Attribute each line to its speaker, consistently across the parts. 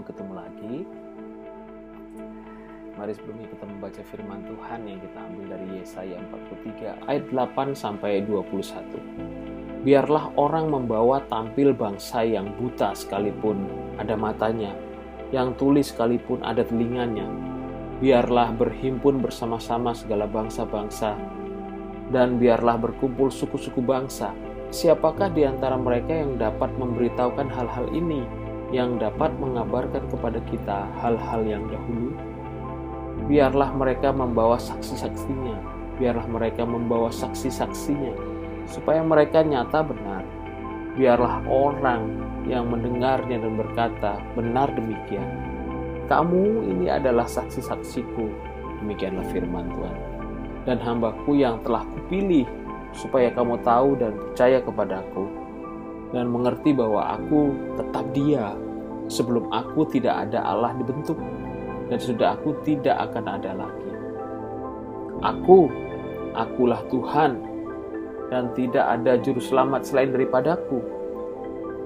Speaker 1: Ketemu lagi. Mari sebelumnya kita membaca firman Tuhan yang kita ambil dari Yesaya 43 ayat 8 sampai 21. Biarlah orang membawa tampil bangsa yang buta sekalipun ada matanya, yang tuli sekalipun ada telinganya. Biarlah berhimpun bersama-sama segala bangsa-bangsa, dan biarlah berkumpul suku-suku bangsa. Siapakah di antara mereka yang dapat memberitahukan hal-hal ini? Yang dapat mengabarkan kepada kita hal-hal yang dahulu. Biarlah mereka membawa saksi-saksinya, biarlah mereka membawa saksi-saksinya, supaya mereka nyata benar. Biarlah orang yang mendengarnya dan berkata, benar demikian. Kamu ini adalah saksi-saksiku, demikianlah firman Tuhan. Dan hambaku yang telah kupilih, supaya kamu tahu dan percaya kepadaku, dan mengerti bahwa aku tetap dia. Sebelum aku tidak ada Allah dibentuk dan sudah aku tidak akan ada lagi. Aku, akulah Tuhan dan tidak ada juru selamat selain daripadaku.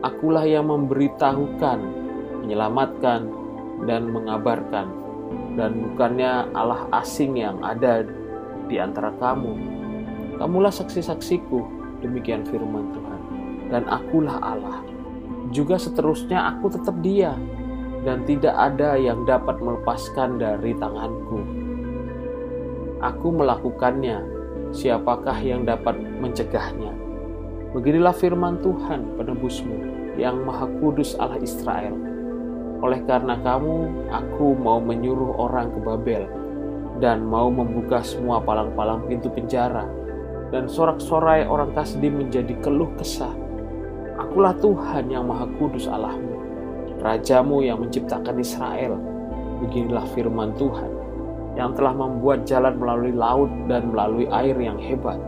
Speaker 1: Akulah yang memberitahukan, menyelamatkan, dan mengabarkan, dan bukannya Allah asing yang ada di antara kamu. Kamulah saksi-saksiku, demikian firman Tuhan dan akulah Allah. Juga seterusnya aku tetap dia, dan tidak ada yang dapat melepaskan dari tanganku. Aku melakukannya, siapakah yang dapat mencegahnya? Beginilah firman Tuhan penebusmu, yang maha kudus Allah Israel. Oleh karena kamu, aku mau menyuruh orang ke Babel, dan mau membuka semua palang-palang pintu penjara, dan sorak-sorai orang Kasdi menjadi keluh kesah Akulah Tuhan yang Maha Kudus Allahmu, Rajamu yang menciptakan Israel. Beginilah firman Tuhan yang telah membuat jalan melalui laut dan melalui air yang hebat,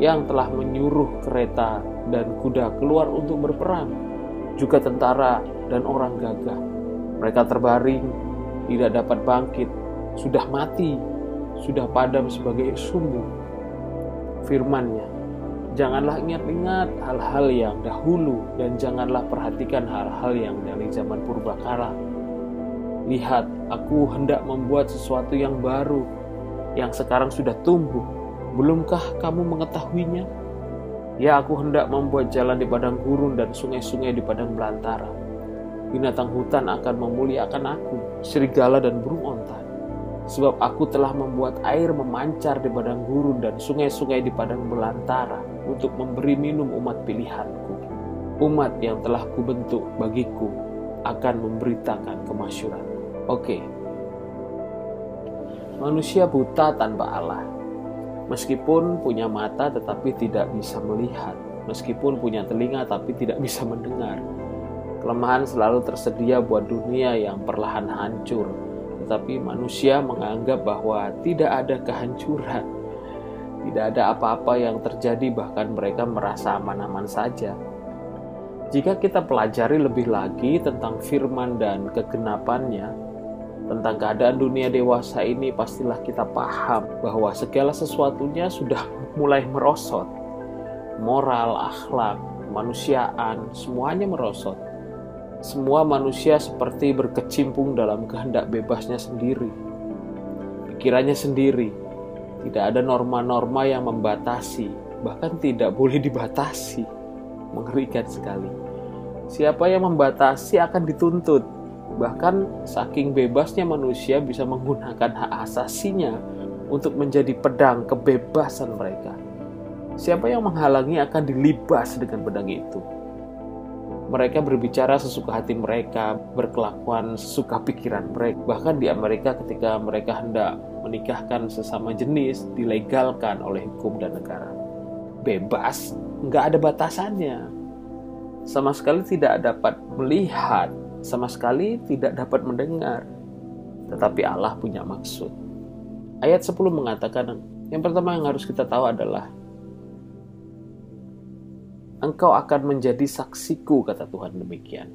Speaker 1: yang telah menyuruh kereta dan kuda keluar untuk berperang, juga tentara dan orang gagah. Mereka terbaring, tidak dapat bangkit, sudah mati, sudah padam sebagai sumbu. Firmannya, Janganlah ingat-ingat hal-hal yang dahulu dan janganlah perhatikan hal-hal yang dari zaman purbakala. Lihat, aku hendak membuat sesuatu yang baru yang sekarang sudah tumbuh. Belumkah kamu mengetahuinya? Ya, aku hendak membuat jalan di padang gurun dan sungai-sungai di padang belantara. Binatang hutan akan memuliakan aku, serigala dan burung onta. Sebab aku telah membuat air memancar di padang gurun dan sungai-sungai di padang belantara untuk memberi minum umat pilihanku. Umat yang telah kubentuk bagiku akan memberitakan kemasyuran. Oke. Manusia buta tanpa Allah. Meskipun punya mata tetapi tidak bisa melihat. Meskipun punya telinga tapi tidak bisa mendengar. Kelemahan selalu tersedia buat dunia yang perlahan hancur. Tetapi manusia menganggap bahwa tidak ada kehancuran tidak ada apa-apa yang terjadi, bahkan mereka merasa aman-aman saja. Jika kita pelajari lebih lagi tentang firman dan kegenapannya, tentang keadaan dunia dewasa ini, pastilah kita paham bahwa segala sesuatunya sudah mulai merosot. Moral, akhlak, kemanusiaan, semuanya merosot. Semua manusia seperti berkecimpung dalam kehendak bebasnya sendiri, pikirannya sendiri, tidak ada norma-norma yang membatasi, bahkan tidak boleh dibatasi. Mengerikan sekali. Siapa yang membatasi akan dituntut. Bahkan saking bebasnya manusia bisa menggunakan hak asasinya untuk menjadi pedang kebebasan mereka. Siapa yang menghalangi akan dilibas dengan pedang itu. Mereka berbicara sesuka hati mereka, berkelakuan sesuka pikiran mereka. Bahkan di Amerika ketika mereka hendak menikahkan sesama jenis dilegalkan oleh hukum dan negara. Bebas, nggak ada batasannya. Sama sekali tidak dapat melihat, sama sekali tidak dapat mendengar. Tetapi Allah punya maksud. Ayat 10 mengatakan, yang pertama yang harus kita tahu adalah Engkau akan menjadi saksiku, kata Tuhan demikian.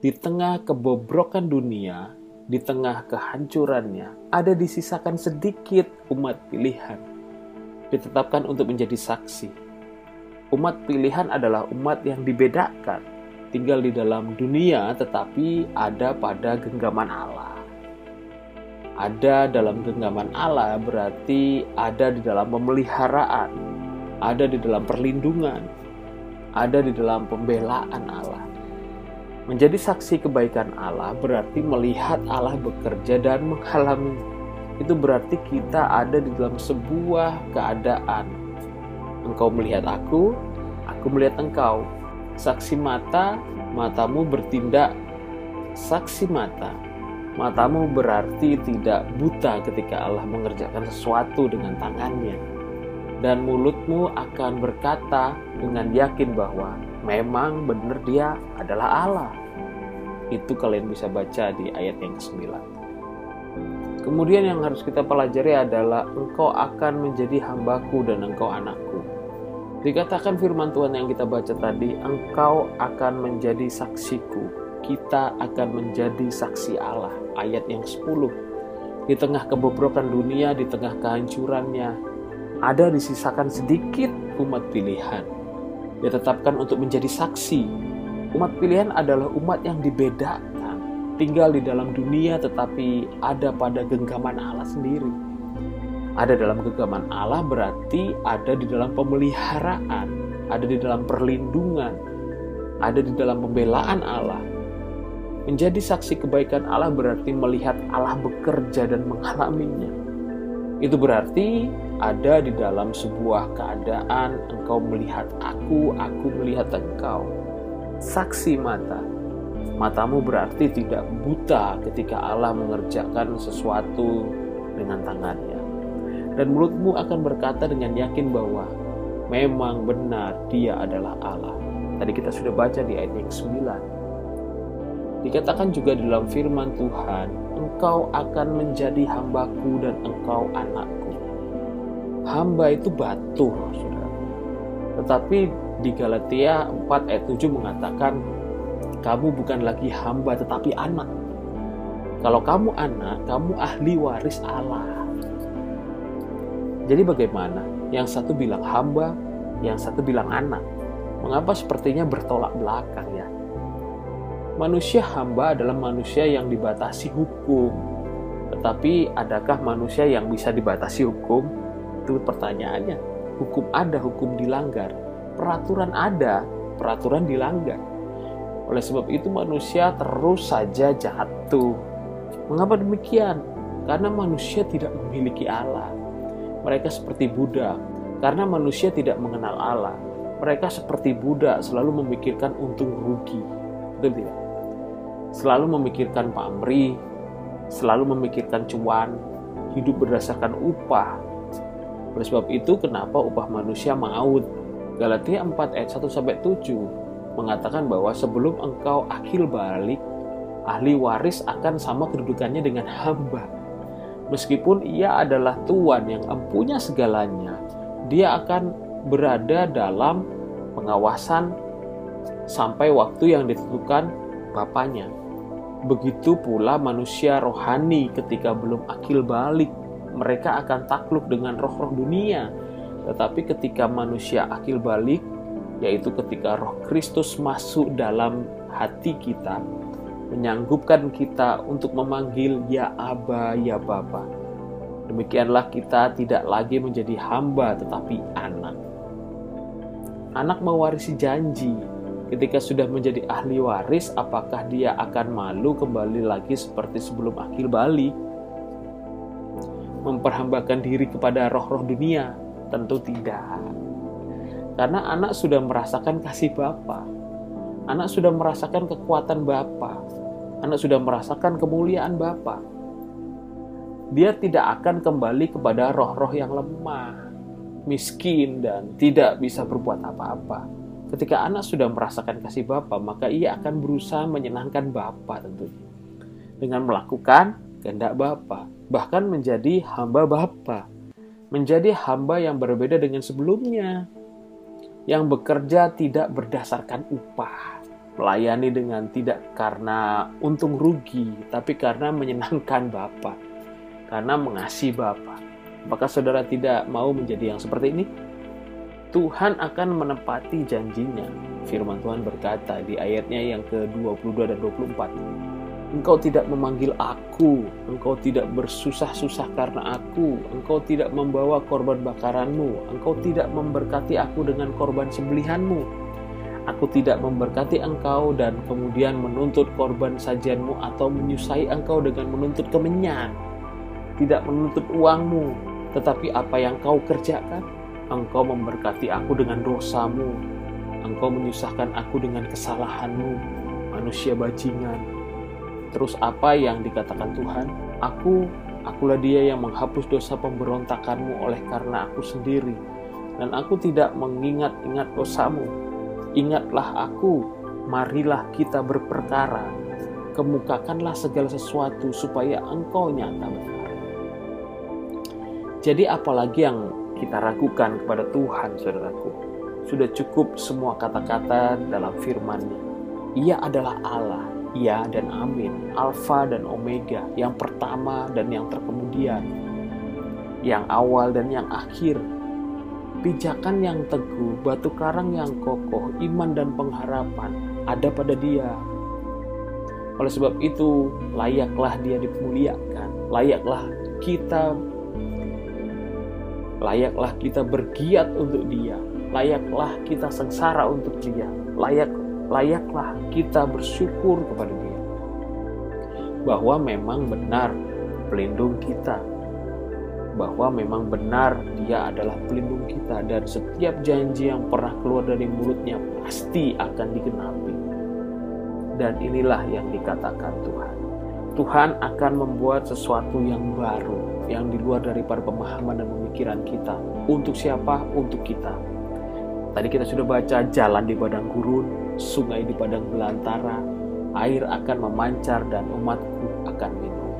Speaker 1: Di tengah kebobrokan dunia, di tengah kehancurannya, ada disisakan sedikit umat pilihan, ditetapkan untuk menjadi saksi. Umat pilihan adalah umat yang dibedakan, tinggal di dalam dunia tetapi ada pada genggaman Allah. Ada dalam genggaman Allah berarti ada di dalam pemeliharaan, ada di dalam perlindungan, ada di dalam pembelaan Allah. Menjadi saksi kebaikan Allah berarti melihat Allah bekerja dan menghalangi. Itu berarti kita ada di dalam sebuah keadaan. Engkau melihat aku, aku melihat engkau. Saksi mata, matamu bertindak saksi mata. Matamu berarti tidak buta ketika Allah mengerjakan sesuatu dengan tangannya. Dan mulutmu akan berkata dengan yakin bahwa memang benar dia adalah Allah. Itu kalian bisa baca di ayat yang ke-9. Kemudian yang harus kita pelajari adalah engkau akan menjadi hambaku dan engkau anakku. Dikatakan firman Tuhan yang kita baca tadi, engkau akan menjadi saksiku. Kita akan menjadi saksi Allah. Ayat yang 10. Di tengah kebobrokan dunia, di tengah kehancurannya, ada disisakan sedikit umat pilihan ditetapkan untuk menjadi saksi. Umat pilihan adalah umat yang dibedakan, tinggal di dalam dunia tetapi ada pada genggaman Allah sendiri. Ada dalam genggaman Allah berarti ada di dalam pemeliharaan, ada di dalam perlindungan, ada di dalam pembelaan Allah. Menjadi saksi kebaikan Allah berarti melihat Allah bekerja dan mengalaminya. Itu berarti ada di dalam sebuah keadaan engkau melihat aku, aku melihat engkau. Saksi mata. Matamu berarti tidak buta ketika Allah mengerjakan sesuatu dengan tangannya. Dan mulutmu akan berkata dengan yakin bahwa memang benar dia adalah Allah. Tadi kita sudah baca di ayat yang 9. Dikatakan juga dalam firman Tuhan, engkau akan menjadi hambaku dan engkau anakku hamba itu batu, saudara. Tetapi di Galatia 4 ayat 7 mengatakan, kamu bukan lagi hamba tetapi anak. Kalau kamu anak, kamu ahli waris Allah. Jadi bagaimana? Yang satu bilang hamba, yang satu bilang anak. Mengapa sepertinya bertolak belakang ya? Manusia hamba adalah manusia yang dibatasi hukum. Tetapi adakah manusia yang bisa dibatasi hukum? Itu pertanyaannya. Hukum ada, hukum dilanggar. Peraturan ada, peraturan dilanggar. Oleh sebab itu manusia terus saja jatuh. Mengapa demikian? Karena manusia tidak memiliki Allah. Mereka seperti budak. Karena manusia tidak mengenal Allah. Mereka seperti budak selalu memikirkan untung rugi. Betul tidak? Selalu memikirkan pamrih, selalu memikirkan cuan, hidup berdasarkan upah, oleh sebab itu kenapa upah manusia maut? Galatia 4 ayat 1 sampai 7 mengatakan bahwa sebelum engkau akhir balik, ahli waris akan sama kedudukannya dengan hamba. Meskipun ia adalah tuan yang empunya segalanya, dia akan berada dalam pengawasan sampai waktu yang ditentukan bapaknya. Begitu pula manusia rohani ketika belum akil balik mereka akan takluk dengan roh-roh dunia. Tetapi ketika manusia akil balik, yaitu ketika roh Kristus masuk dalam hati kita, menyanggupkan kita untuk memanggil ya Aba, ya Bapa. Demikianlah kita tidak lagi menjadi hamba tetapi anak. Anak mewarisi janji. Ketika sudah menjadi ahli waris, apakah dia akan malu kembali lagi seperti sebelum akil balik? Memperhambakan diri kepada roh-roh dunia? Tentu tidak. Karena anak sudah merasakan kasih Bapa. Anak sudah merasakan kekuatan Bapa. Anak sudah merasakan kemuliaan Bapa. Dia tidak akan kembali kepada roh-roh yang lemah, miskin dan tidak bisa berbuat apa-apa. Ketika anak sudah merasakan kasih Bapa, maka ia akan berusaha menyenangkan Bapa tentunya. Dengan melakukan kehendak Bapa bahkan menjadi hamba Bapa, menjadi hamba yang berbeda dengan sebelumnya, yang bekerja tidak berdasarkan upah, melayani dengan tidak karena untung rugi, tapi karena menyenangkan Bapa, karena mengasihi Bapa. Apakah saudara tidak mau menjadi yang seperti ini? Tuhan akan menepati janjinya. Firman Tuhan berkata di ayatnya yang ke-22 dan 24. Engkau tidak memanggil aku, engkau tidak bersusah-susah karena aku, engkau tidak membawa korban bakaranmu, engkau tidak memberkati aku dengan korban sembelihanmu. Aku tidak memberkati engkau dan kemudian menuntut korban sajianmu atau menyusai engkau dengan menuntut kemenyan. Tidak menuntut uangmu, tetapi apa yang kau kerjakan, engkau memberkati aku dengan dosamu, engkau menyusahkan aku dengan kesalahanmu, manusia bajingan, Terus apa yang dikatakan Tuhan? Aku, akulah dia yang menghapus dosa pemberontakanmu oleh karena aku sendiri. Dan aku tidak mengingat-ingat dosamu. Ingatlah aku, marilah kita berperkara. Kemukakanlah segala sesuatu supaya engkau nyata benar. Jadi apalagi yang kita ragukan kepada Tuhan, saudaraku. Sudah cukup semua kata-kata dalam firman-Nya. Ia adalah Allah Ya dan Amin, Alfa dan Omega, yang pertama dan yang terkemudian, yang awal dan yang akhir, pijakan yang teguh, batu karang yang kokoh, iman dan pengharapan ada pada Dia. Oleh sebab itu, layaklah Dia dimuliakan, layaklah kita layaklah kita bergiat untuk Dia, layaklah kita sengsara untuk Dia, layak layaklah kita bersyukur kepada bahwa memang benar pelindung kita, bahwa memang benar Dia adalah pelindung kita, dan setiap janji yang pernah keluar dari mulutnya pasti akan digenapi. Dan inilah yang dikatakan Tuhan. Tuhan akan membuat sesuatu yang baru, yang di luar daripada pemahaman dan pemikiran kita. Untuk siapa? Untuk kita. Tadi kita sudah baca jalan di padang gurun, sungai di padang belantara, air akan memancar dan umatku akan minum.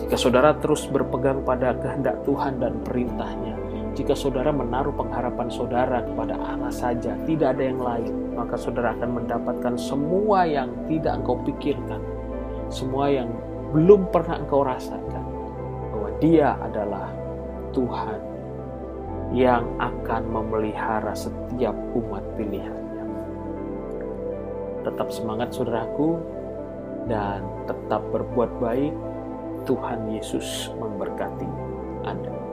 Speaker 1: Jika saudara terus berpegang pada kehendak Tuhan dan perintahnya, jika saudara menaruh pengharapan saudara kepada Allah saja, tidak ada yang lain, maka saudara akan mendapatkan semua yang tidak engkau pikirkan, semua yang belum pernah engkau rasakan, bahwa Dia adalah Tuhan yang akan memelihara setiap umat pilihannya. Tetap semangat saudaraku dan tetap berbuat baik. Tuhan Yesus memberkati Anda.